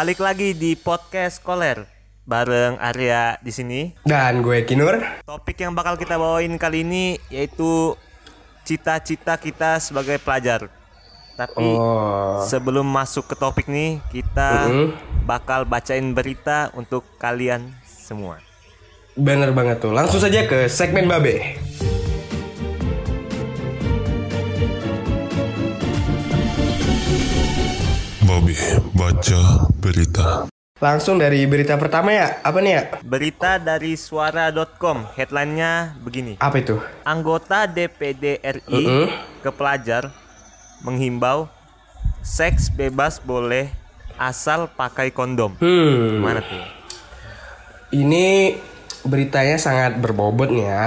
Balik lagi di podcast Koler bareng Arya di sini. Dan gue Kinur. Topik yang bakal kita bawain kali ini yaitu cita-cita kita sebagai pelajar. Tapi Oh. sebelum masuk ke topik nih, kita Mm-mm. bakal bacain berita untuk kalian semua. Bener banget tuh. Langsung saja ke segmen Babe. Babi baca berita. Langsung dari berita pertama ya. Apa nih ya? Berita dari suara.com, headline-nya begini. Apa itu? Anggota DPD RI Mm-mm. ke pelajar menghimbau seks bebas boleh asal pakai kondom. Hmm. Gimana tuh? Ini beritanya sangat berbobot nih ya.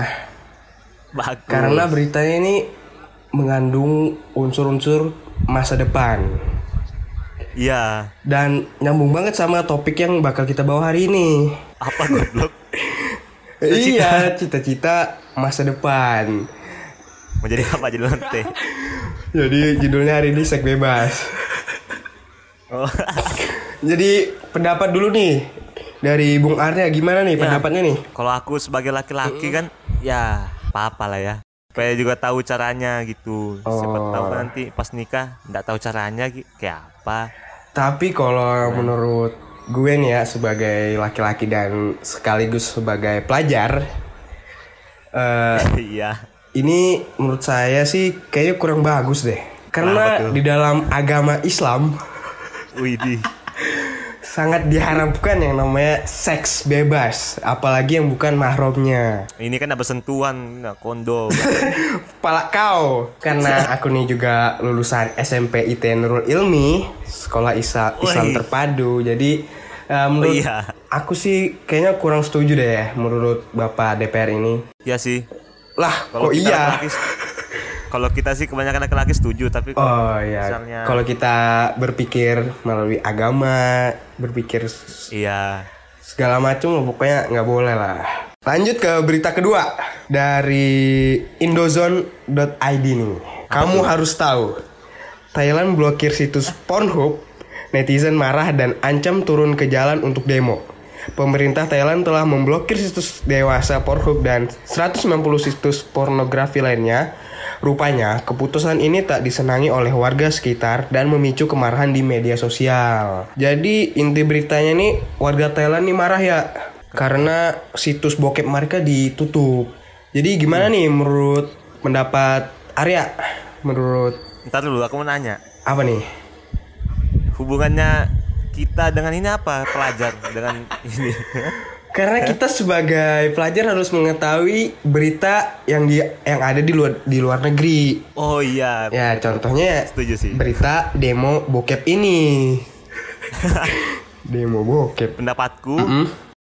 Bagus. Karena beritanya ini mengandung unsur-unsur masa depan. Iya. Dan nyambung banget sama topik yang bakal kita bawa hari ini. Apa goblok? Iya, cita-cita masa depan. Mau jadi apa jadi lonte? Jadi judulnya hari ini seks bebas. Oh. Jadi pendapat dulu nih dari Bung Arya gimana nih pendapatnya nih? Kalau aku sebagai laki-laki kan ya apa-apa lah ya. Supaya juga tahu caranya gitu. Siapa Oh. tahu kan nanti pas nikah nggak tahu caranya kayak apa. Tapi kalau menurut gue nih ya sebagai laki-laki dan sekaligus sebagai pelajar, Iya. ini menurut saya sih kayaknya kurang bagus deh. Karena di dalam agama Islam Widih. sangat diharapkan yang namanya seks bebas, apalagi yang bukan mahramnya. Ini kan ada sentuhan kondom. Kepala kau Karena aku nih juga lulusan SMP IT Nurul Ilmi Sekolah Isa, Islam terpadu Jadi eh, menurut iya. aku sih kayaknya kurang setuju deh Menurut Bapak DPR ini Iya sih. Lah Kalau kok iya Kalau kita sih kebanyakan laki-laki setuju, tapi kalau Oh iya. misalnya Kalau kita berpikir melalui agama Berpikir iya. segala macam pokoknya nggak boleh lah. Lanjut ke berita kedua Dari indozone.id nih. Kamu harus tahu Thailand blokir situs Pornhub Netizen marah dan ancam turun ke jalan untuk demo. Pemerintah Thailand telah memblokir situs dewasa Pornhub dan 190 situs pornografi lainnya Rupanya, keputusan ini tak disenangi oleh warga sekitar dan memicu kemarahan di media sosial. Jadi, inti beritanya nih, warga Thailand nih marah ya, karena situs bokep mereka ditutup. Jadi, gimana nih menurut pendapat Arya? Menurut Ntar dulu aku mau nanya. apa nih? Hubungannya kita dengan ini apa? Pelajar dengan ini. Karena kita sebagai pelajar harus mengetahui berita yang di yang ada di luar di luar negeri. Oh iya. Ya, contohnya Setuju sih. berita demo bokep ini. demo bokep. Pendapatku Mm-mm.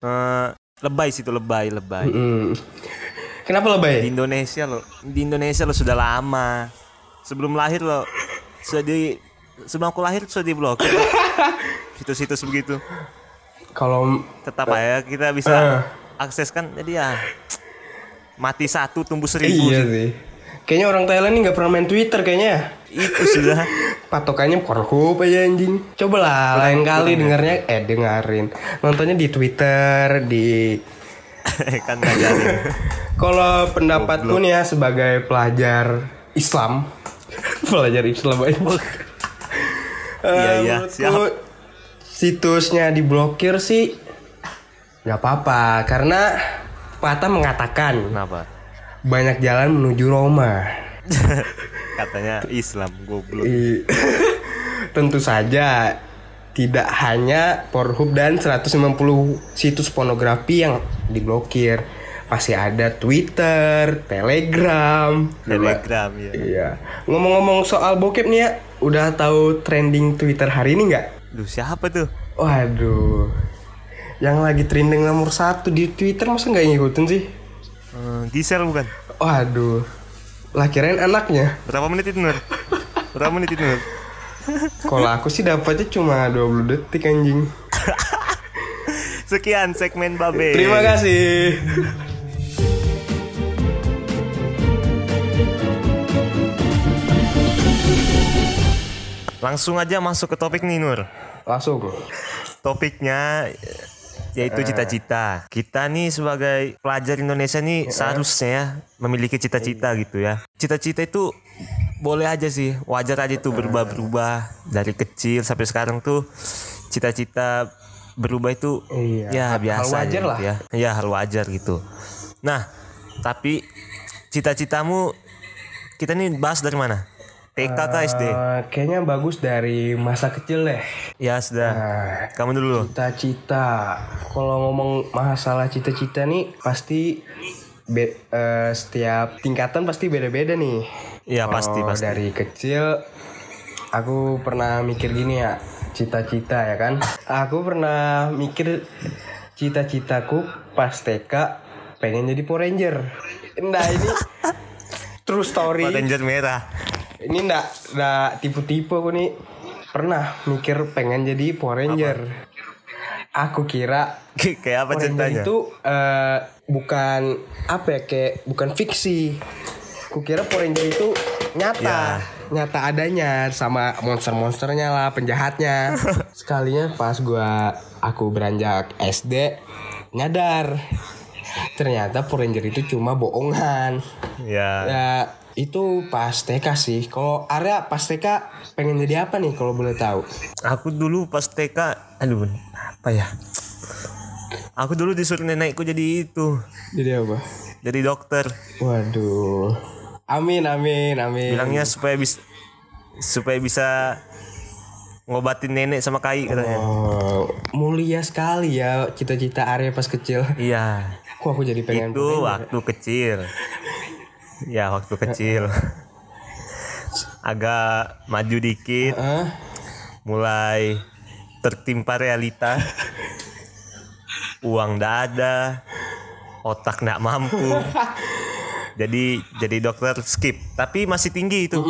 eh, lebay sih itu lebay, lebay. Mm. Kenapa Di lebay? Indonesia lo, di Indonesia lo sudah lama. Sebelum lahir lo sudah di sebelum aku lahir sudah diblokir. Situs-situs begitu. Kalau Tetap aja kita bisa Eh. akses kan jadi ya mati satu tumbuh seribu iya sih. sih. Kayaknya orang Thailand ini nggak pernah main Twitter kayaknya. ya. Itu sudah. Patokannya Pornhub aja anjing. Coba lah lain kali dengarnya eh dengerin. Nontonnya di Twitter, di kan. Kalau pendapatku nih ya sebagai pelajar Islam, pelajar Islam aja. Iya, iya, menurutku Situsnya diblokir sih nggak apa-apa karena patah mengatakan Kenapa? banyak jalan menuju Roma. Katanya Islam goblok. Tentu saja tidak hanya Pornhub dan 190 situs pornografi yang diblokir. Masih ada Twitter, Telegram, Telegram ya. Iya. Ngomong-ngomong soal bokep nih ya, udah tahu trending Twitter hari ini nggak? Duh siapa tuh? Waduh, yang lagi trending nomor satu di Twitter masa nggak ngikutin sih? Eh, Gisel bukan? Waduh, lah kirain anaknya. Berapa menit itu Nur? Berapa menit itu Nur? Kalau aku sih dapatnya cuma 20 detik anjing. Sekian segmen Babe. Terima kasih. Langsung aja masuk ke topik nih Nur. Langsung. topiknya eh, yaitu cita-cita. Kita nih sebagai pelajar Indonesia nih seharusnya ya memiliki cita-cita gitu ya. Cita-cita itu boleh aja sih, wajar aja tuh berubah-berubah dari kecil sampai sekarang tuh cita-cita berubah itu Iya, ya hal- hal biasa wajar gitu lah. ya. Ya hal wajar gitu. Nah, tapi cita-citamu kita nih bahas dari mana? TK kah SD? Kayaknya bagus dari masa kecil deh. Ya sudah. Nah, Kamu dulu. cita-cita. Kalau ngomong masalah cita-cita nih pasti be- eh, setiap tingkatan pasti beda-beda nih. Iya pasti pasti. dari kecil aku pernah mikir gini ya, cita-cita ya kan. Aku pernah mikir cita-citaku pas TK pengen jadi Power Ranger. Nah ini true story. Power Ranger merah. Ini ndak ndak tipu-tipu aku nih pernah mikir pengen jadi Power Ranger. Aku kira Kayak apa Power Ranger ceritanya? itu eh, bukan apa ya kayak bukan fiksi. Aku kira Power Ranger itu nyata, nyata adanya sama monster-monsternya lah, penjahatnya. Sekalinya pas gua aku beranjak SD nyadar ternyata Power Ranger itu cuma bohongan. Ya. Ya itu pas TK sih. Kalau Arya pas TK pengen jadi apa nih kalau boleh tahu? Aku dulu pas TK, aduh, apa ya? Aku dulu disuruh nenekku jadi itu, Jadi apa? jadi dokter. Waduh. Amin amin amin. Bilangnya supaya bisa supaya bisa ngobatin nenek sama kai katanya. Oh, mulia sekali ya cita-cita Arya pas kecil. Iya. Kok aku jadi pengen Itu waktu kecil. Ya, waktu kecil. Agak maju dikit, Hah? mulai tertimpa realita. Uang ndak ada, otak ndak mampu. Jadi jadi dokter skip, tapi masih tinggi itu.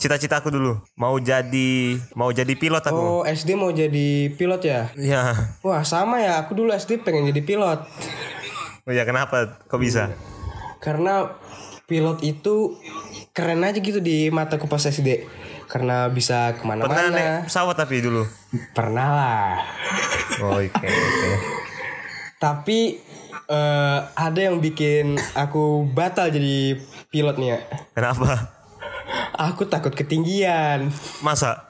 Cita-cita aku dulu mau jadi mau jadi pilot aku. Oh SD mau jadi pilot ya? Ya. Wah sama ya. Aku dulu SD pengen jadi pilot. Oh ya kenapa? Kok bisa? Karena pilot itu keren aja gitu di mataku pas SD. Karena bisa Pernah ke mana-mana. naik pesawat tapi dulu. Pernah lah. Oh, oke oke. Tapi eh, ada yang bikin aku batal jadi pilot nih ya. Kenapa? Aku takut ketinggian. Masa?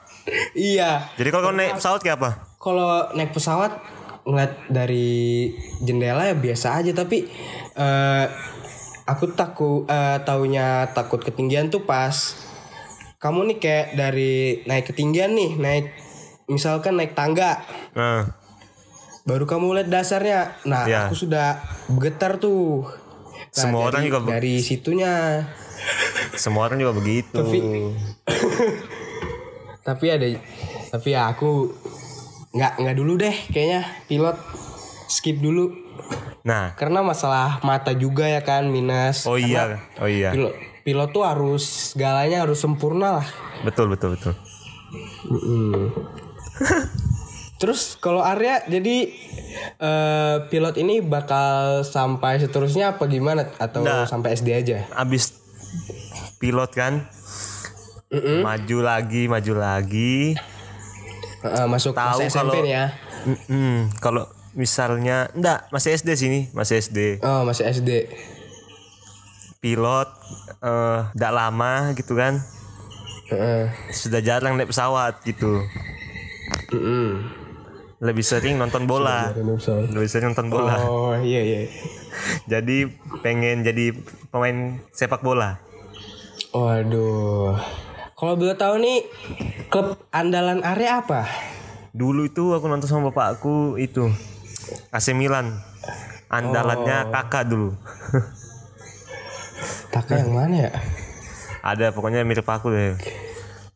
iya. Jadi kalau naik pesawat kayak apa? Kalau naik pesawat ngeliat dari jendela ya biasa aja tapi eh aku takut eh, taunya takut ketinggian tuh pas kamu nih kayak dari naik ketinggian nih naik misalkan naik tangga. Nah, baru kamu lihat dasarnya. Nah Ya. aku sudah bergetar tuh. Nah, Semua orang dari- juga be- dari situnya. Semua orang juga begitu. Tapi tapi ada tapi ya aku nggak nggak dulu deh kayaknya pilot. Skip dulu Nah, karena masalah mata juga ya kan minus oh Karena iya, oh iya. pilot pilot tuh harus segalanya harus sempurna lah Betul betul betul. terus kalau Arya jadi eh, pilot ini bakal sampai seterusnya apa gimana atau Nggak. sampai SD aja Abis pilot kan, maju lagi, maju lagi. Eh, masuk Tahu SMP kalau- ya Mm-mm. Kalau misalnya, enggak, masih SD sini, masih SD. oh masih SD Pilot, eh, enggak lama gitu kan, Heeh. sudah jarang naik pesawat gitu. Mm-mm. Lebih sering nonton bola, lebih sering nonton bola. Oh iya iya. Jadi pengen jadi pemain sepak bola. Waduh. Kalau boleh tahu nih klub andalan Arya apa? Dulu itu aku nonton sama bapakku itu AC Milan. Andalannya kakak dulu. Taka yang mana ya? Ada pokoknya mirip aku deh.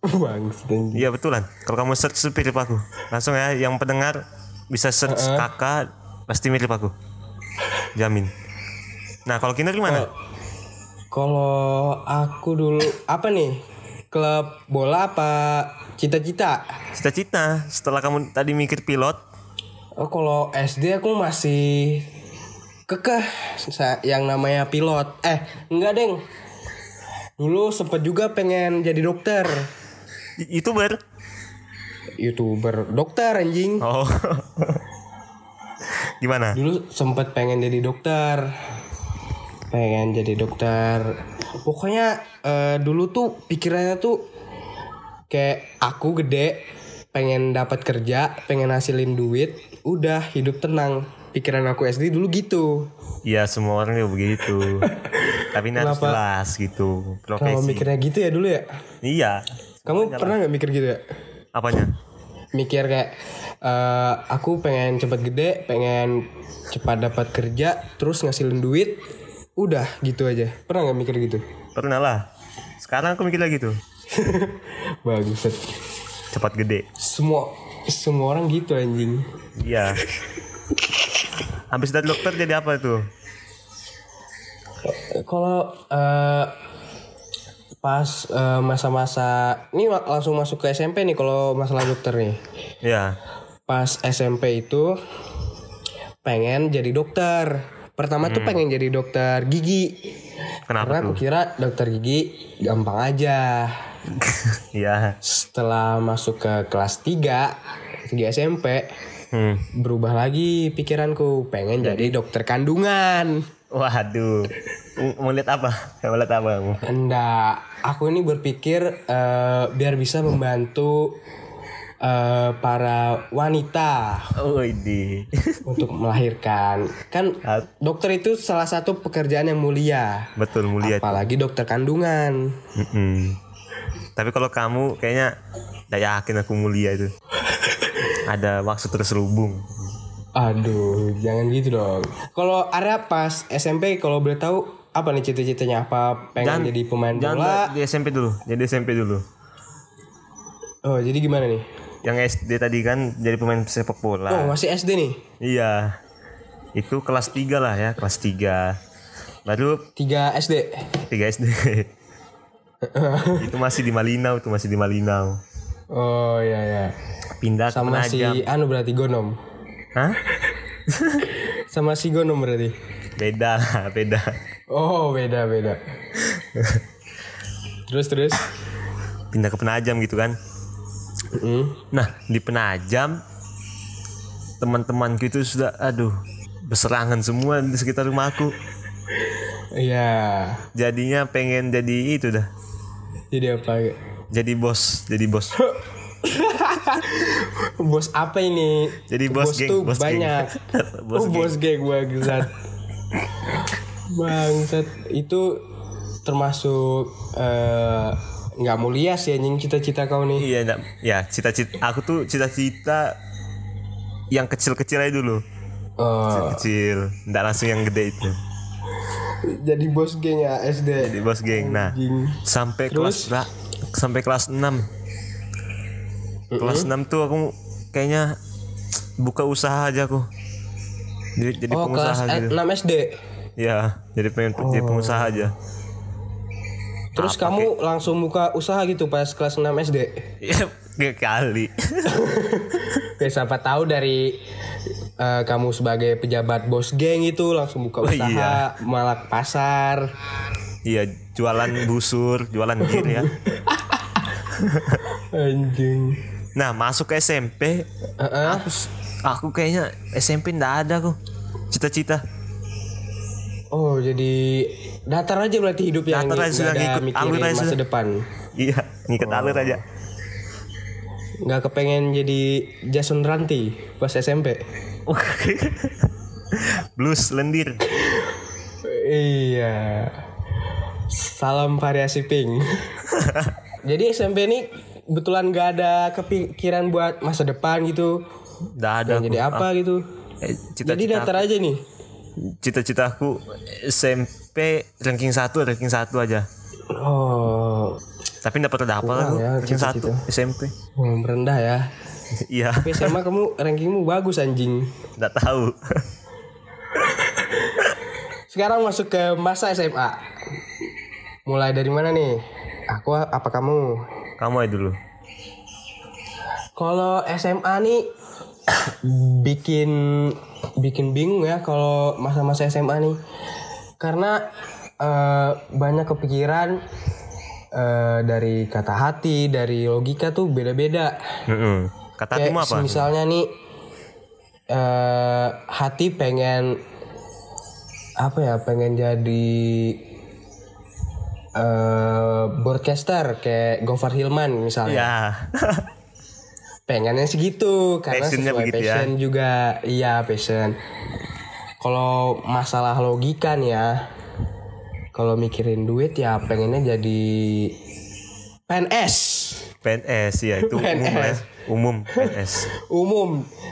Bang, Iya betulan. Kalau kamu search mirip aku. Langsung ya yang pendengar bisa search kakak pasti mirip aku. Jamin. Nah kalau Kinder gimana? Kalau aku dulu apa nih? Klub bola apa cita-cita? Cita-cita setelah kamu tadi mikir pilot. Oh, kalau SD aku masih kekeh yang namanya pilot. Eh, enggak, Deng. Dulu sempet juga pengen jadi dokter. I- Itu ber. youtuber dokter anjing. Oh. Gimana? Dulu sempet pengen jadi dokter. Pengen jadi dokter. Pokoknya eh, dulu tuh pikirannya tuh kayak aku gede pengen dapat kerja, pengen hasilin duit, udah hidup tenang. Pikiran aku SD dulu gitu. Iya semua orang juga begitu. Tapi ini harus Kenapa? jelas gitu Kalau profesi. mikirnya gitu ya dulu ya. Iya. Kamu pernah nggak mikir gitu ya? Apanya? Mikir kayak eh, aku pengen cepet gede, pengen cepat dapat kerja, terus ngasilin duit, udah gitu aja. Pernah nggak mikir gitu? Pernah lah. Sekarang aku mikir lagi tuh. Bagus. Cepat gede. Semua semua orang gitu anjing. Iya. Habis dari dokter jadi apa tuh? Kalau eh, pas eh, masa-masa ini wa- langsung masuk ke SMP nih kalau masalah dokter nih. Iya. Pas SMP itu pengen jadi dokter. Pertama tuh pengen jadi dokter gigi. Kenapa Karena aku kira dokter gigi gampang aja. Iya. Setelah masuk ke kelas 3 3 SMP Hmm. berubah lagi pikiranku pengen jadi dokter kandungan. Waduh. M- Mau lihat apa? Mau lihat apa kamu? Enggak, aku ini berpikir eh, biar bisa membantu eh, para wanita Oh ini. untuk melahirkan. Kan dokter itu salah satu pekerjaan yang mulia, Betul mulia. apalagi dokter kandungan. Mm-mm. Tapi kalau kamu kayaknya tidak yakin aku mulia itu. Ada maksud terselubung. Aduh, jangan gitu dong. Kalau Arya pas SMP kalau boleh tahu apa nih cita-citanya? Apa pengen jadi pemain bola? Jangan di SMP dulu. Jadi SMP dulu. Oh, jadi gimana nih? Yang SD tadi kan jadi pemain sepak bola. Oh, masih SD nih. Iya. Itu kelas 3 lah ya, kelas 3. Baru 3 SD. 3 SD. itu masih di Malinau, itu masih di Malinau. Oh, iya ya. Pindah ke Sama si anu berarti Gonom. Hah? Sama si Gonom berarti. Beda beda. Oh, beda beda. terus terus. Pindah ke Penajam gitu kan. Mm. Nah, di Penajam teman-temanku itu sudah aduh berserangan semua di sekitar rumahku. Iya. Jadinya pengen jadi itu dah. Jadi apa? Jadi bos, jadi bos. Bos apa ini? Jadi bos geng, tuh bos geng. banyak. Bos oh, bos geng bangsat. bangsat itu termasuk eh, nggak mulia sih anjing cita-cita kau nih. Iya, enggak. Ya, cita-cita aku tuh cita-cita yang kecil-kecil aja dulu. Oh, Kecil, enggak langsung yang gede itu. Jadi bos geng ya SD. Jadi bos geng. Nah, Anjing. sampai kelas ra- sampai kelas 6. Kelas 6 tuh aku kayaknya buka usaha aja aku. Jadi jadi Oh, kelas pengusaha eh, gitu. 6 SD. Ya, jadi pengen jadi pengusaha aja. Terus kamu langsung buka usaha gitu pas kelas 6 SD. Ya, gak kali. Ya siapa tahu dari eh, kamu sebagai pejabat bos geng itu langsung buka Oh, usaha iya. malak pasar. Iya, jualan busur, jualan bir ya. Anjing. Nah, masuk ke SMP, Heeh. aku s- aku kayaknya SMP ndak ada kok. Cita-cita. Oh jadi datar aja berarti hidup yang Datar aja, sudah ngikut alur aja masa sudah. depan. Iya, ngikat alur aja. Nggak kepengen jadi Jason Ranti pas SMP. Blues lendir. Iya. Salam variasi pink. jadi SMP ini kebetulan nggak ada kepikiran buat masa depan gitu. Nggak ada. Pengen jadi apa gitu. Eh, Jadi Cita-cita datar aja nih. cita-citaku SMP ranking 1 ranking 1 aja. Oh, Tapi enggak pernah dapat aku ya, ranking 1 cita-cita. SMP. oh, merendah ya. Iya, Tapi SMA kamu rankingmu bagus anjing. enggak tahu. Sekarang masuk ke masa SMA. Mulai dari mana nih? Aku apa kamu? Kamu aja dulu. Kalau SMA nih bikin bikin bingung ya kalau masa-masa SMA nih. Karena eh, banyak kepikiran eh, dari kata hati, dari logika tuh beda-beda. Mm-mm. Kata hatimu apa? misalnya nih eh hati pengen apa ya pengen jadi eh broadcaster kayak Gofar Hilman misalnya Ya. pengennya segitu karena Passionnya sesuai begitu ya. passion juga iya passion kalau masalah logika nih ya kalau mikirin duit ya pengennya jadi PNS PNS ya itu umum PNS. lah ya. Umum PNS. umum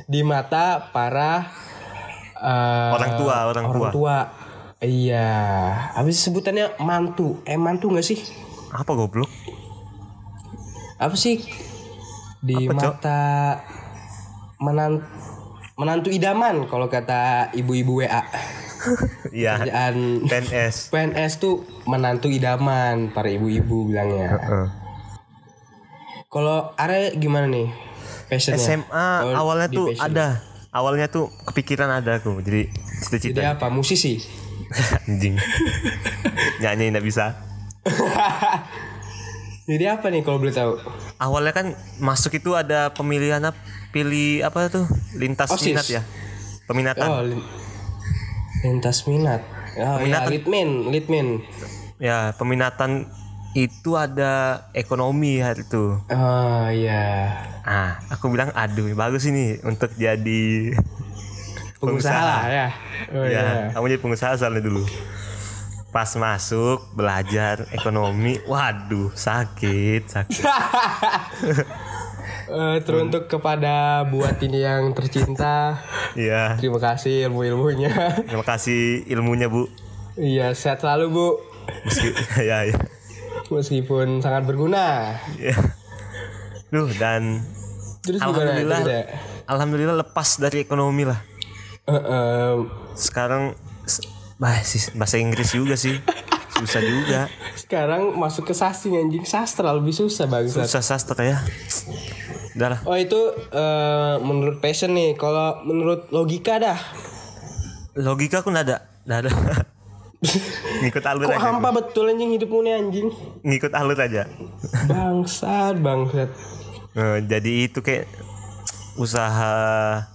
di mata para eh, Orang tua, orang tua. Iya, habis sebutannya mantu. Eh mantu nggak sih? Apa goblok? Apa sih di Apa, mata menan menantu idaman kalau kata ibu-ibu WA. Iya. Kerjaan PNS. PNS tuh menantu idaman para ibu-ibu bilangnya. Heeh. Kalau Are gimana nih? Passionnya? SMA Kalau awalnya tuh passion. ada. Awalnya tuh kepikiran ada aku. Jadi Jadi cita-cita apa? Musisi? anjing. Nyanyi nggak bisa. Jadi apa nih kalau boleh tahu? Awalnya kan masuk itu ada pemilihan apa? Pilih apa tuh? Lintas OSIS. minat ya. Peminatan. Oh, lin- lintas minat. Oh, ya, Peminatan. litmin, litmin. Ya, peminatan itu ada ekonomi hari itu. Oh, iya. Ah, aku bilang aduh bagus ini untuk jadi Pengusaha lah ya. Oh, ya, iya. kamu jadi pengusaha soalnya dulu. Pas masuk belajar ekonomi, waduh sakit sakit. Eh, teruntuk kepada buat ini yang tercinta. Iya, Terima kasih ilmu-ilmunya. terima kasih ilmunya bu. iya, sehat selalu, Bu. Meski, ya ya. Meskipun sangat berguna. ya. Duh dan Terus alhamdulillah, alhamdulillah lepas dari ekonomi lah. Eh, eh, Sekarang s- bah, sih, bahasa Inggris juga sih, susah juga. sekarang masuk ke sastra anjing sastra lebih susah bangsat. Susah sastra ya. Udah lah. Oh itu eh, menurut passion nih. Kalau menurut logika dah. Logika aku nggak ada, nggak ada. Ngikut alur Kok aja. hampa betul anjing hidupmu nih anjing. Ngikut alur aja. Bangsat, bangsat. Eh, jadi itu kayak usaha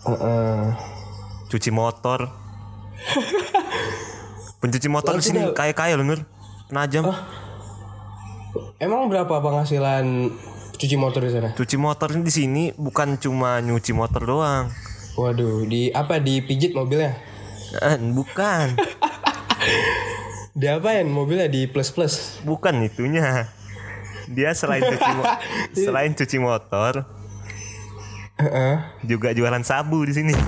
Heeh. cuci motor. Pencuci motor di sini kaya kaya loh Nur. Penajam. Emang berapa penghasilan cuci motor di sana? Cuci motor di sini bukan cuma nyuci motor doang. Waduh, di apa dipijit mobilnya? Eh, bukan, Diapain mobilnya di plus plus? bukan itunya. Dia selain cuci mo- selain cuci motor Heeh. juga jualan sabu di sini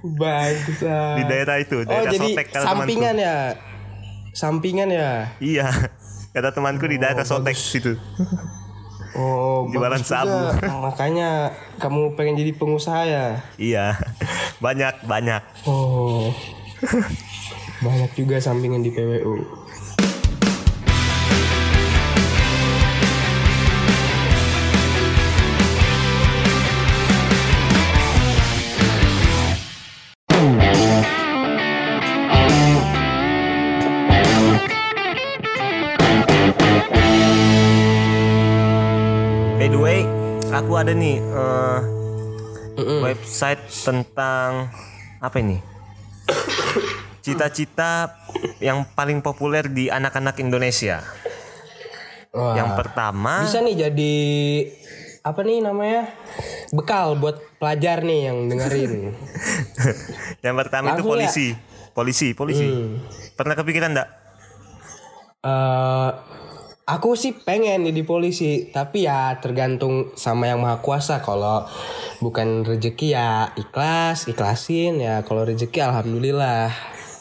Bangsat. di daerah itu Oh daerah jadi Sotek kata sampingan temanku. ya? Sampingan ya? Iya, kata temanku di daerah Sotek situ. Oh, Jualan sabu. juga. Makanya kamu pengen jadi pengusaha ya? Iya, banyak banyak. Oh. Banyak juga sampingan di PWU. Ada nih eh, website tentang apa ini? Cita-cita yang paling populer di anak-anak Indonesia. Wah. Yang pertama, Bisa nih jadi apa nih namanya? Bekal buat pelajar nih yang dengerin. yang pertama itu Langsung ya? polisi. Polisi, polisi. Hmm. Pernah kepikiran enggak? Eh, aku sih pengen jadi polisi, tapi ya tergantung sama yang maha kuasa. Kalau bukan rezeki ya ikhlas, ikhlasin ya. Kalau rezeki alhamdulillah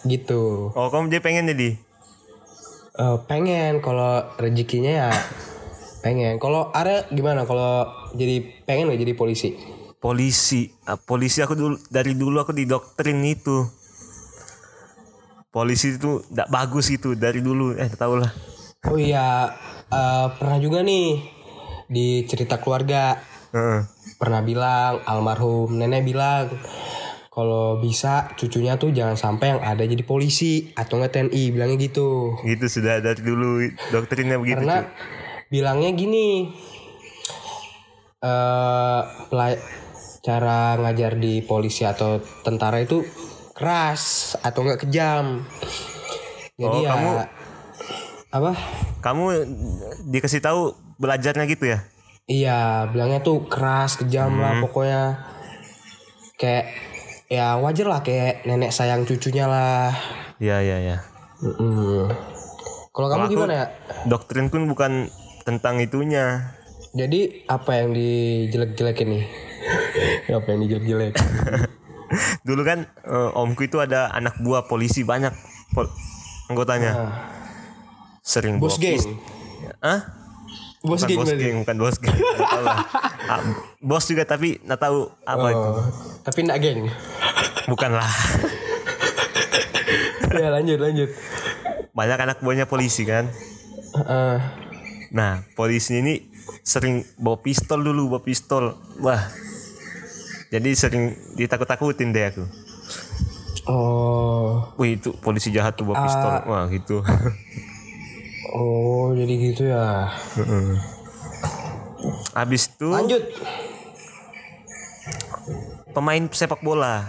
gitu. Oh, kamu jadi pengen jadi? Eh, pengen kalau rezekinya ya pengen. Kalau ada gimana? Kalau jadi pengen gak jadi polisi? Polisi. Ah, polisi aku dulu dari dulu aku didoktrin itu. Polisi itu tidak bagus gitu dari dulu. Eh, tau lah. Oh iya, eh, pernah juga nih di cerita keluarga Heeh. pernah bilang almarhum nenek bilang kalau bisa cucunya tuh jangan sampai yang ada jadi polisi atau nggak TNI bilangnya gitu Gitu sudah dari dulu doktrinnya begitu. karena cuy. bilangnya gini eh pela- cara ngajar di polisi atau tentara itu keras atau enggak kejam. Jadi Oh, ya kamu- apa? Kamu dikasih tahu belajarnya gitu ya? Iya, bilangnya tuh keras, kejam lah pokoknya. Kayak ya wajar lah kayak nenek sayang cucunya lah. Iya iya iya. Kalau kamu Kalau aku- gimana ya? Doktrin pun bukan tentang itunya. Jadi apa yang dijelek-jelekin nih? apa yang dijelek-jelekin? Dulu kan eh, omku itu ada anak buah polisi banyak pol- anggotanya. Sering Bos geng. Hah? Bos bukan geng bos geng, bukan bos geng. Nggak. Ah, bos juga tapi nggak tahu apa itu. Oh, tapi enggak geng. Bukan lah. ya lanjut lanjut. Banyak anak buahnya polisi kan. Heeh. Nah, polisi ini sering bawa pistol dulu, bawa pistol. Wah. Jadi sering ditakut-takutin deh aku. oh, Wih, itu polisi jahat tuh bawa pistol. Wah, gitu. oh jadi gitu ya. Habis itu Lanjut. pemain sepak bola.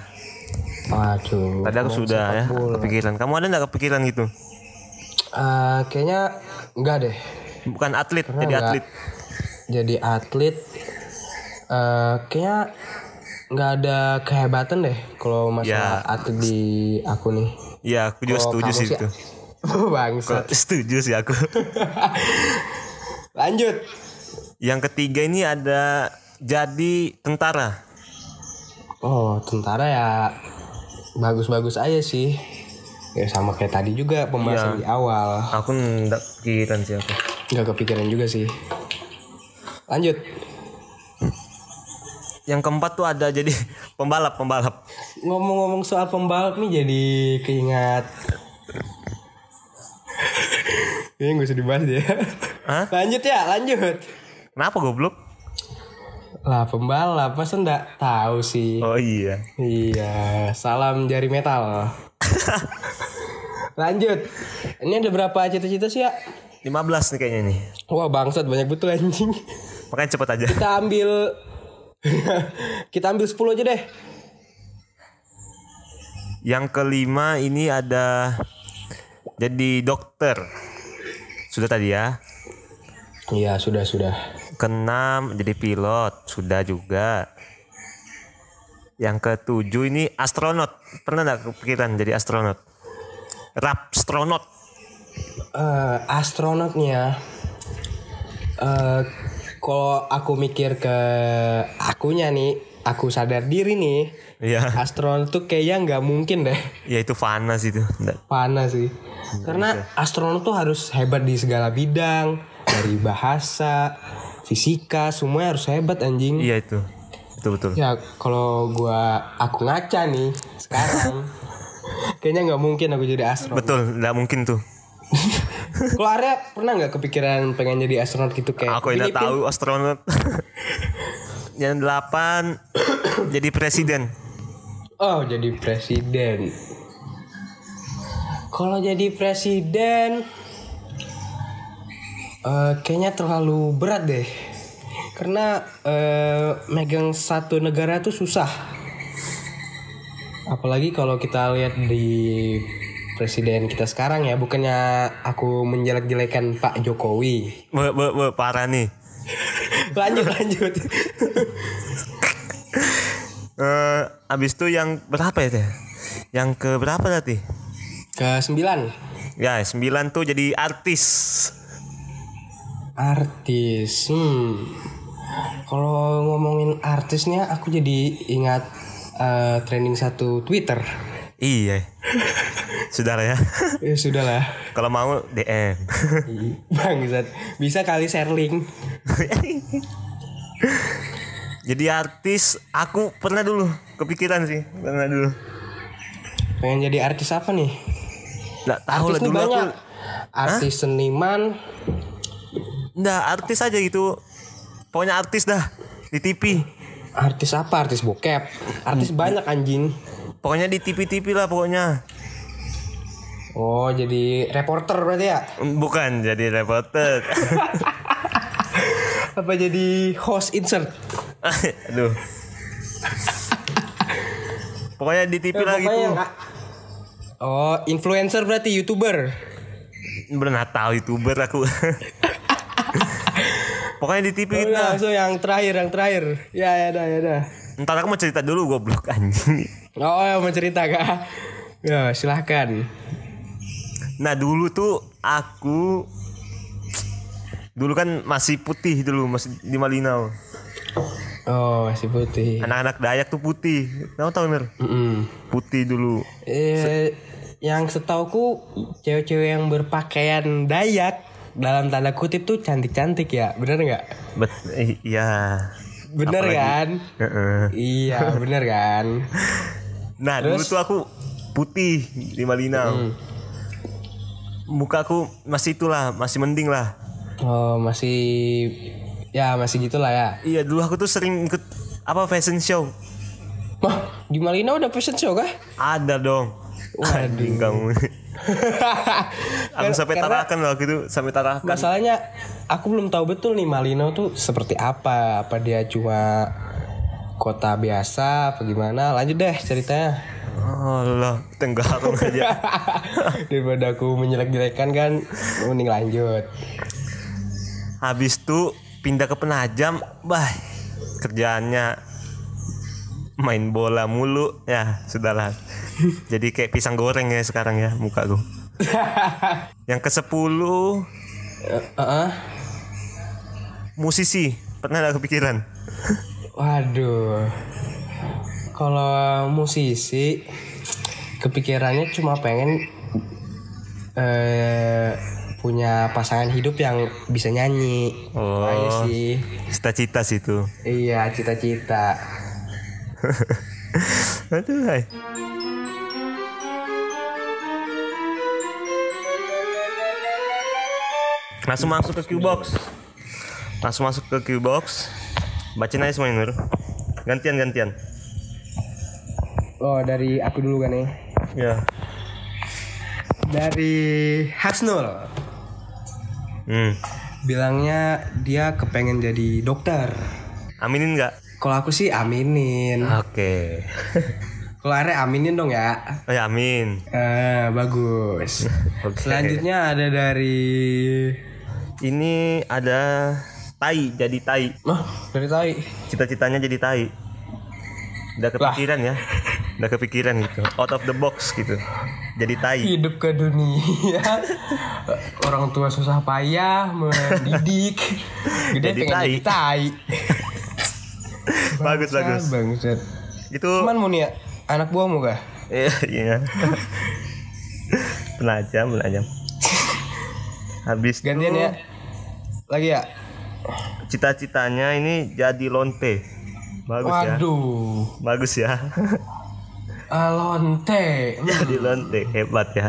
Aduh. Tadi aku sudah ya kepikiran. Kamu ada nggak kepikiran gitu? Eh, kayaknya enggak deh. Bukan atlet, jadi enggak. atlet. Jadi atlet eh kayaknya nggak ada kehebatan deh kalau masalah atlet di aku nih. Iya, aku juga Kalau setuju sih- itu. Bangsat. Setuju sih aku. Lanjut. Yang ketiga ini ada jadi tentara. Oh, tentara ya bagus-bagus aja sih. Ya sama kayak tadi juga pembahasan di awal. Aku nggak kepikiran sih aku. Nggak kepikiran juga sih. Lanjut. Yang keempat tuh ada jadi pembalap, pembalap. Ngomong-ngomong soal pembalap nih jadi keingat. Ini gak usah dibahas ya. Hah? Lanjut ya, lanjut. Kenapa goblok? Lah pembalap masa nggak tahu sih. Oh iya. Iya, salam jari metal. Lanjut. Ini ada berapa cita-cita sih ya? 15 nih kayaknya nih. Wah bangsat banyak betul anjing. Makanya cepet aja. Kita ambil kita ambil 10 aja deh. Yang kelima ini ada jadi dokter. Sudah tadi ya. Iya sudah sudah. Keenam jadi pilot. Sudah juga. Yang ketujuh ini astronot. Pernah nggak kepikiran jadi astronot? Rapstronot. Eh astronotnya. eh kalau aku mikir ke akunya nih, aku sadar diri nih. Iya. Astronot tuh kayaknya nggak mungkin deh. Ya itu panas itu. Panas sih. Karena astronot tuh harus hebat di segala bidang, dari bahasa, fisika, semuanya harus hebat anjing. Iya itu. Betul betul. Ya kalau gua aku ngaca nih sekarang, kayaknya nggak mungkin aku jadi astronot. Betul, nggak mungkin tuh. Kalau Arya pernah nggak kepikiran pengen jadi astronot gitu kayak Aku tidak tahu astronot. Yang delapan jadi presiden. Oh jadi presiden. Kalau jadi presiden, eh kayaknya terlalu berat deh. Karena eh, megang satu negara tuh susah. Apalagi kalau kita lihat di presiden kita sekarang ya, bukannya aku menjelek-jelekan Pak Jokowi. Be, be, be, parah nih. Lanjut lanjut. Abis itu yang berapa ya teh? Yang ke berapa tadi? Ke sembilan. Ya sembilan tuh jadi artis. Artis, hmm. Kalau ngomongin artisnya, aku jadi ingat eh, trending satu Twitter. Iya. Sudah lah ya. Ya sudah lah, Kalau mau DM. bangsat. Bisa kali share link. jadi artis aku pernah dulu kepikiran sih pernah dulu. Pengen jadi artis apa nih? Nggak tahu lah Artis dulu aku. Artis seniman. Nggak artis aja gitu. Pokoknya artis dah di TV. Artis apa? Artis bokep. Artis banyak anjing. Pokoknya di TV-TV lah pokoknya. Oh, jadi reporter berarti ya? Bukan jadi reporter. Apa jadi host insert? Aduh. Pokoknya di TV lah gitu. Pokoknya nggak- Oh, influencer berarti youtuber. Bener tahu youtuber aku. Pokoknya di TV Oh, gitu. ya, so yang terakhir, yang terakhir. Ya, ya dah, ya dah. Ntar aku mau cerita dulu goblok anjing. Oh, ya, mau cerita kak? Ya, silahkan. Nah dulu tuh aku dulu kan masih putih dulu masih di Malinau. Oh, masih putih. Anak-anak Dayak tuh putih. Tahu Mir? Mm-mm. Putih dulu. Eh, yang setauku cewek-cewek yang berpakaian Dayak dalam tanda kutip tuh cantik-cantik ya, bener nggak? Bet eh, iya. Bener Apalagi- kan? Heeh. Iya, bener kan? Nah dulu tuh aku putih di Malinau. Muka aku masih itulah, masih mending lah. Oh, masih ya masih gitulah ya. Iya dulu aku tuh sering ikut apa fashion show. Wah, di Malina udah fashion show kah? Ada dong. Waduh kamu. aku sampai tarakan loh gitu, sampai tarakan. Masalahnya aku belum tahu betul nih Malino tuh seperti apa. Apa dia cuma kota biasa apa gimana? Lanjut deh ceritanya. Allah, tenggarong aja. Daripada aku menjelek-jelekan kan, mending lanjut. Habis itu pindah ke Penajam, bah kerjaannya main bola mulu ya sudahlah. Jadi kayak pisang goreng ya sekarang ya muka gue. Yang ke 10 Heeh. musisi pernah ada kepikiran? Waduh. Kalau musisi kepikirannya cuma pengen eh punya pasangan hidup yang bisa nyanyi. Oh. Sih. Cita-cita sih itu. Iya, cita-cita. Aduh, hai. Langsung masuk ke Qbox. Langsung masuk ke Qbox. Bacain aja semuanya Nur. Gantian gantian. Oh, dari aku dulu kan nih. Ya. Dari Hasnul. Hmm. Bilangnya dia kepengen jadi dokter. Aminin nggak? Kalau aku sih aminin. Oke. Kalau Are aminin dong ya. Oh ya amin. Eh, bagus. Oke. Selanjutnya ada dari Ini ada tai jadi tai. Mah, dari tai. Cita-citanya jadi tai. Udah kepikiran ya. Udah kepikiran gitu. Out of the box gitu. Jadi tai. Hidup ke dunia. Orang tua susah payah mendidik. Gede Jadi pengen tai. jadi tai. bagus bagus. Bangsat. Itu Cuman mau nih ya, anak buahmu kah? Iya, iya. penajam, penajam. Habis Gantian itu ya. Lagi ya? cita-citanya ini jadi lonte. Bagus ya. Waduh. Bagus ya. Alonte. Hmm, jadi lonte, hebat ya.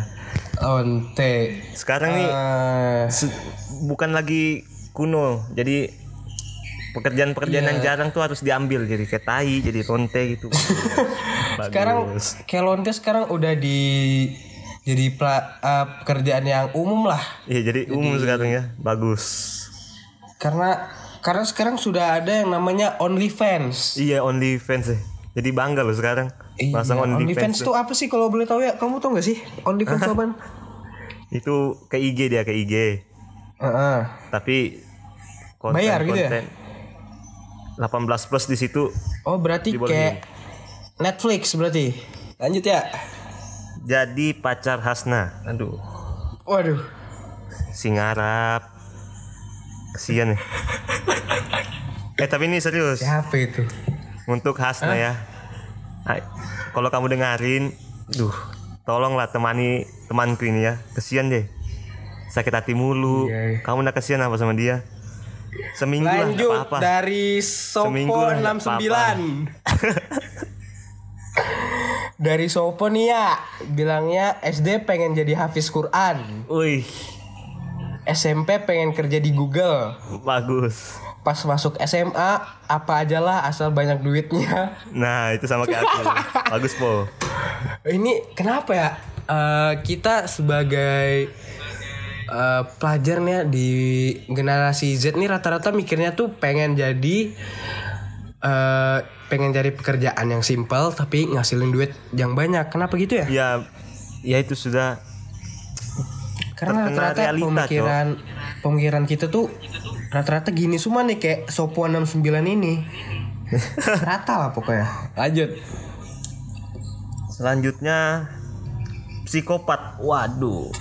Lonte. Sekarang nih Eh, se- bukan lagi kuno. Jadi pekerjaan-pekerjaan Iya. yang jarang tuh harus diambil jadi kayak tai, jadi lonte gitu. Sekarang kayak lonte sekarang udah di jadi pela- eh, pekerjaan yang umum lah. Iya, jadi umum sekarang ya. Bagus. Karena karena sekarang sudah ada yang namanya OnlyFans. Iya, OnlyFans. Jadi bangga loh sekarang. Iya, Pasang OnlyFans OnlyFans itu apa sih kalau boleh tahu ya? Kamu tahu nggak sih OnlyFans apaan? itu ke IG dia ke IG Heeh. tapi konten Bayar gitu ya? konten 18 plus di situ Oh berarti kayak Netflix berarti. Lanjut ya. jadi pacar Hasna aduh Waduh. sing Arab kesian ya eh tapi ini serius Siapa itu? untuk Hasna ya Ay, kalau kamu dengerin duh tolonglah temani temanku ini ya. Kesian deh. Sakit hati mulu. Iya. kamu nak kesian apa sama dia? Seminggu lah nggak Lanjut apa-apa. dari Seminggu Sopo lah, nggak 69. dari Sopo nih ya, bilangnya SD pengen jadi hafiz Quran, Wih, SMP pengen kerja di Google. bagus. Pas masuk SMA apa aja lah asal banyak duitnya. Nah, itu sama kayak aku. bagus, Po. Ini kenapa ya? Eh, kita sebagai eh, pelajar nih ya, di generasi Z nih rata-rata mikirnya tuh pengen jadi eh, pengen cari pekerjaan yang simpel tapi ngasilin duit yang banyak. Kenapa gitu ya? Ya ya itu sudah Karena rata-rata pemikiran pemikiran kita tuh rata-rata gini semua nih kayak Sopuan 69 ini. rata lah pokoknya. Lanjut. selanjutnya psikopat. Waduh.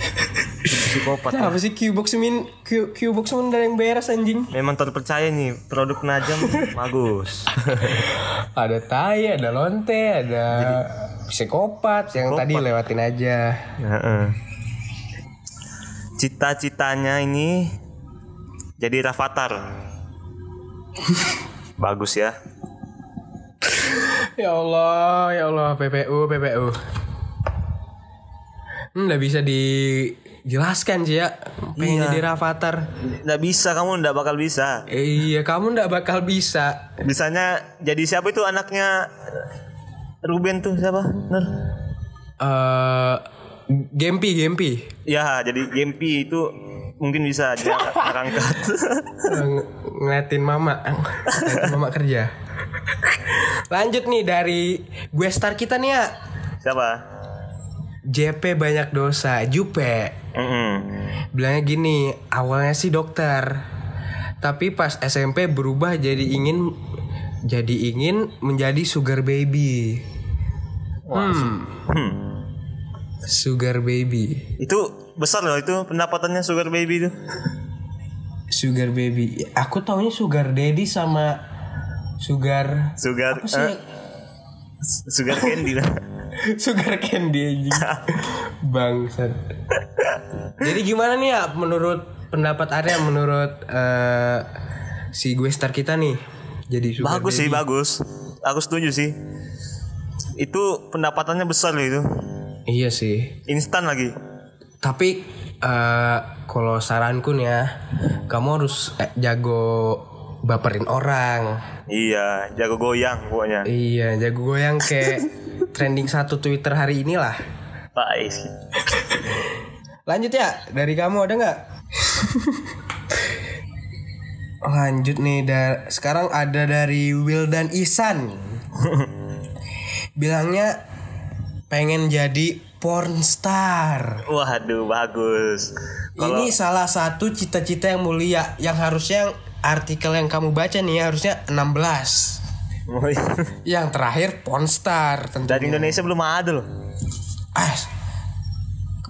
psikopat. Kenapa sih Qbox min Q, Qbox min dari yang beres anjing? Memang terpercaya nih produk penajam bagus. Ada tai, ada lonte, ada psikopat, yang tadi lewatin aja. Heeh. Cita-citanya ini jadi Rafathar. bagus ya. Ya Allah, ya Allah, PPU, PPU. Hmm, nggak bisa dijelaskan sih ya. Pengen Iya. jadi Rafathar. Nggak bisa kamu nggak bakal bisa. Eh, iya, kamu nggak bakal bisa. Bisanya jadi siapa itu anaknya Ruben tuh siapa? Nur? Eh, Gempi, Gempi. Ya, jadi Gempi itu mungkin bisa diangkat. Ng- ngeliatin mama, ngeliatin mama kerja. Lanjut nih dari gue star kita nih ya. siapa? JP banyak dosa, Jupe. Mm-mm. Bilangnya gini, awalnya sih dokter. Tapi pas SMP berubah jadi ingin jadi ingin menjadi sugar baby. Hmm. Hmm. Sugar baby. Itu besar loh itu pendapatannya sugar baby itu. Sugar baby. Aku taunya sugar daddy sama sugar Sugar apa sih? eh, sugar candy lah. sugar candy anjing. Bangsat. Jadi gimana nih ya menurut pendapat Arya menurut eh, si gue star kita nih jadi sugar bagus sih daddy? bagus. Aku setuju sih. Itu pendapatannya besar loh itu. Iya sih. Instan lagi. Tapi eh kalau saranku nih ya, kamu harus eh, jago baperin orang. Iya, jago goyang pokoknya. Iya, jago goyang kayak trending satu Twitter hari inilah. Baik. Lanjut ya, dari kamu ada nggak? Lanjut nih, da- sekarang ada dari Wildan Isan. Bilangnya pengen jadi porn star. Waduh, bagus. Kalau Ini salah satu cita-cita yang mulia yang harusnya artikel yang kamu baca nih harusnya 16. Yang terakhir porn star tentunya. dari Indonesia belum ada loh. Ah,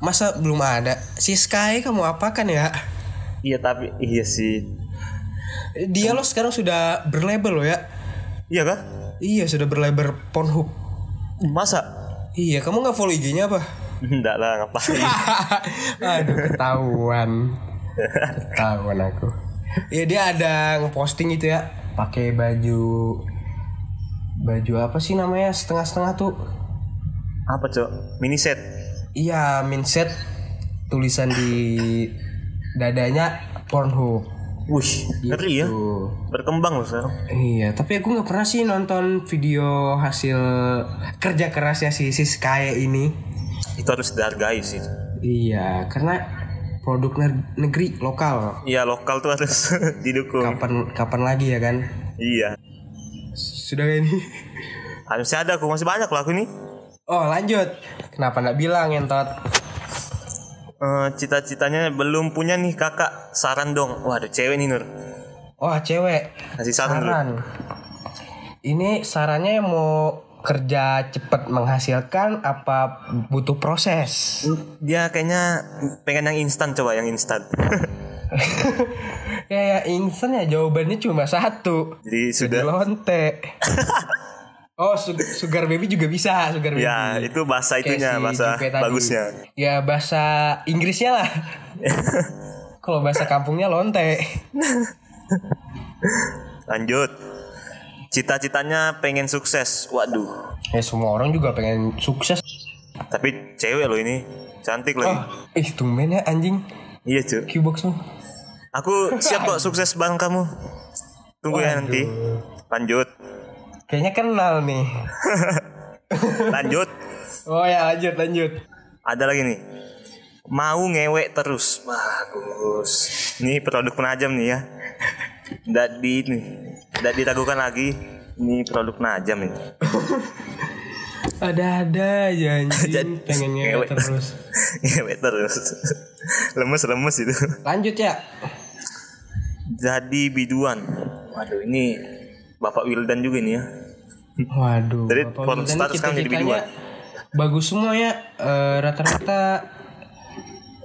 masa belum ada? Si Sky kamu apakan ya? Iya tapi iya sih. Dia lo sekarang sudah berlabel lo ya? Iya kah? Iya sudah berlabel Pornhub. Masa? Iya kamu nggak follow IG-nya apa? Enggak lah ngapain. Aduh ketahuan. ketahuan aku. Iya dia ada ngeposting itu ya, pakai baju baju apa sih namanya setengah-setengah tuh? Apa cok? Mini set. Iya minset tulisan di dadanya Pornhub. Wih, ngeri ya. Tuh. Berkembang loh sekarang. Iya, tapi aku nggak pernah sih nonton video hasil kerja kerasnya si si Sky ini. Itu harus dihargai sih. Iya, karena produk ne- negeri lokal. Iya lokal tuh harus didukung. Kapan kapan lagi ya kan? Iya. Sudah ini. Harusnya ada aku masih banyak loh aku ini. Oh lanjut. Kenapa nggak bilang entot? Eh, cita-citanya belum punya nih kakak saran dong wah ada cewek nih Nur Oh cewek. kasih saran, dulu Saran. Ini sarannya mau kerja cepat menghasilkan apa butuh proses? dia kayaknya pengen yang instan coba yang instan ya ya instan ya jawabannya cuma satu. jadi Jadi sudah lonte. oh, su- sugar baby juga bisa, sugar baby. ya itu bahasa Kayak itunya si bahasa tadi. bagusnya. Ya bahasa Inggrisnya lah. Kalau bahasa kampungnya lonte. lanjut. Cita-citanya pengen sukses. Waduh. Ya semua orang juga pengen sukses. tapi cewek loh ini. Cantik lagi Oh, ih tumben ya anjing. iya cuy Qbox aku siap kok sukses bareng kamu. Tunggu ya nanti. Lanjut Kayaknya kenal nih. lanjut Oh ya lanjut lanjut. ada lagi nih mau ngewek terus bagus ini produk penajam nih ya tidak di ini tidak diragukan lagi Ini produk najam ini. Ada-ada aja anjing pengen ngewe Ngewe. terus. Ngewe terus. Lemes-lemes itu. Lanjut ya. Jadi biduan. Waduh ini Bapak Wildan juga nih ya. Waduh. Jadi star sekarang jadi cita-citanya Bagus semua ya. Eh, rata-rata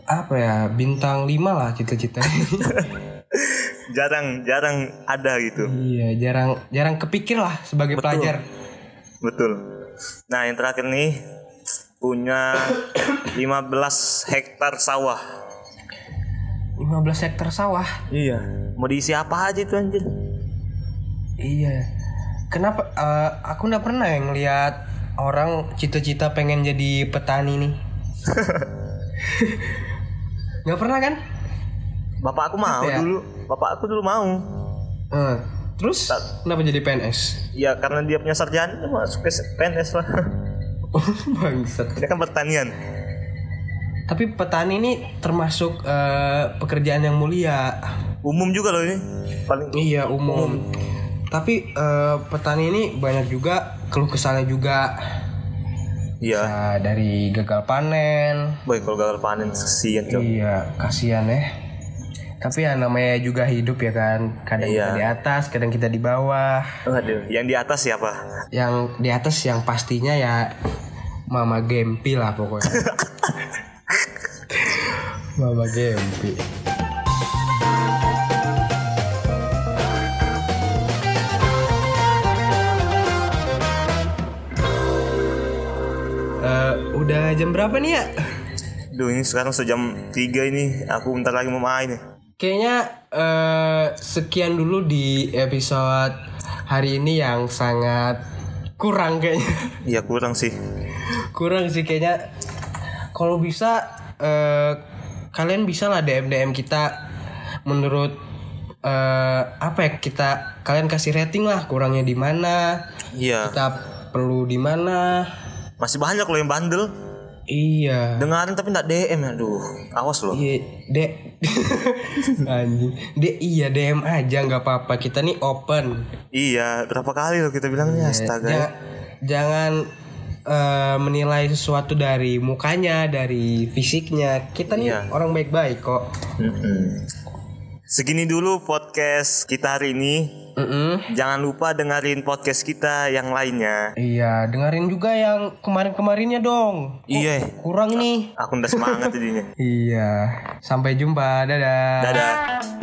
apa ya bintang 5 lah cita-cita. Jarang jarang ada gitu. iya jarang jarang kepikir lah sebagai pelajar. Betul. Nah yang terakhir nih punya 15 hektar sawah. 15 hektar sawah. Iya. Mau diisi apa aja itu anjir? Iya. Kenapa eh, aku nggak pernah yang lihat orang cita-cita pengen jadi petani nih. Nggak pernah kan? Bapak aku mau ya? dulu. Bapak aku dulu mau. Eh, terus kenapa jadi PNS? Ya karena dia punya sarjana dia masuk ke PNS lah. Oh, bangsat. Dia kan pertanian. Tapi petani ini termasuk eh, pekerjaan yang mulia. Umum juga loh ini. Paling Iya umum. Tapi eh, petani ini banyak juga keluh kesahnya juga. Iya. Dari gagal panen. Boy kalau gagal panen kesian cok. Iya kasihan ya. Tapi ya namanya juga hidup ya kan. Kadang Iya. kita di atas, kadang kita di bawah. Aduh, yang di atas siapa? Yang di atas yang pastinya ya Mama Gempi lah pokoknya. Mama Gempi. Jam berapa nih ya? Duh ini sekarang sejam 3 ini. Aku bentar lagi mau main nih. Kayaknya eh, sekian dulu di episode hari ini yang sangat kurang kayaknya. Iya kurang sih. kurang sih kayaknya. Kalau bisa eh, kalian bisa lah DM DM kita menurut eh, apa ya kita kalian kasih rating lah kurangnya di mana Iya. kita perlu di mana Masih banyak loh yang bandel. Iya Dengarin tapi nggak DM aduh. Awas loh. Iya, dek, anjing, dek iya DM aja nggak apa-apa. Kita nih open. Iya, berapa kali loh kita bilang nih astaga. Ja- jangan eh, menilai sesuatu dari mukanya, dari fisiknya. Kita nih Iya. orang baik-baik kok. Mm-mm. Segini dulu podcast kita hari ini. Mm-mm. Jangan lupa dengerin podcast kita yang lainnya. Iya, dengerin juga yang kemarin-kemarinnya dong. Iya, Kurang nih. aku udah semangat jadinya. Iya. Sampai jumpa. Dadah. Dadah.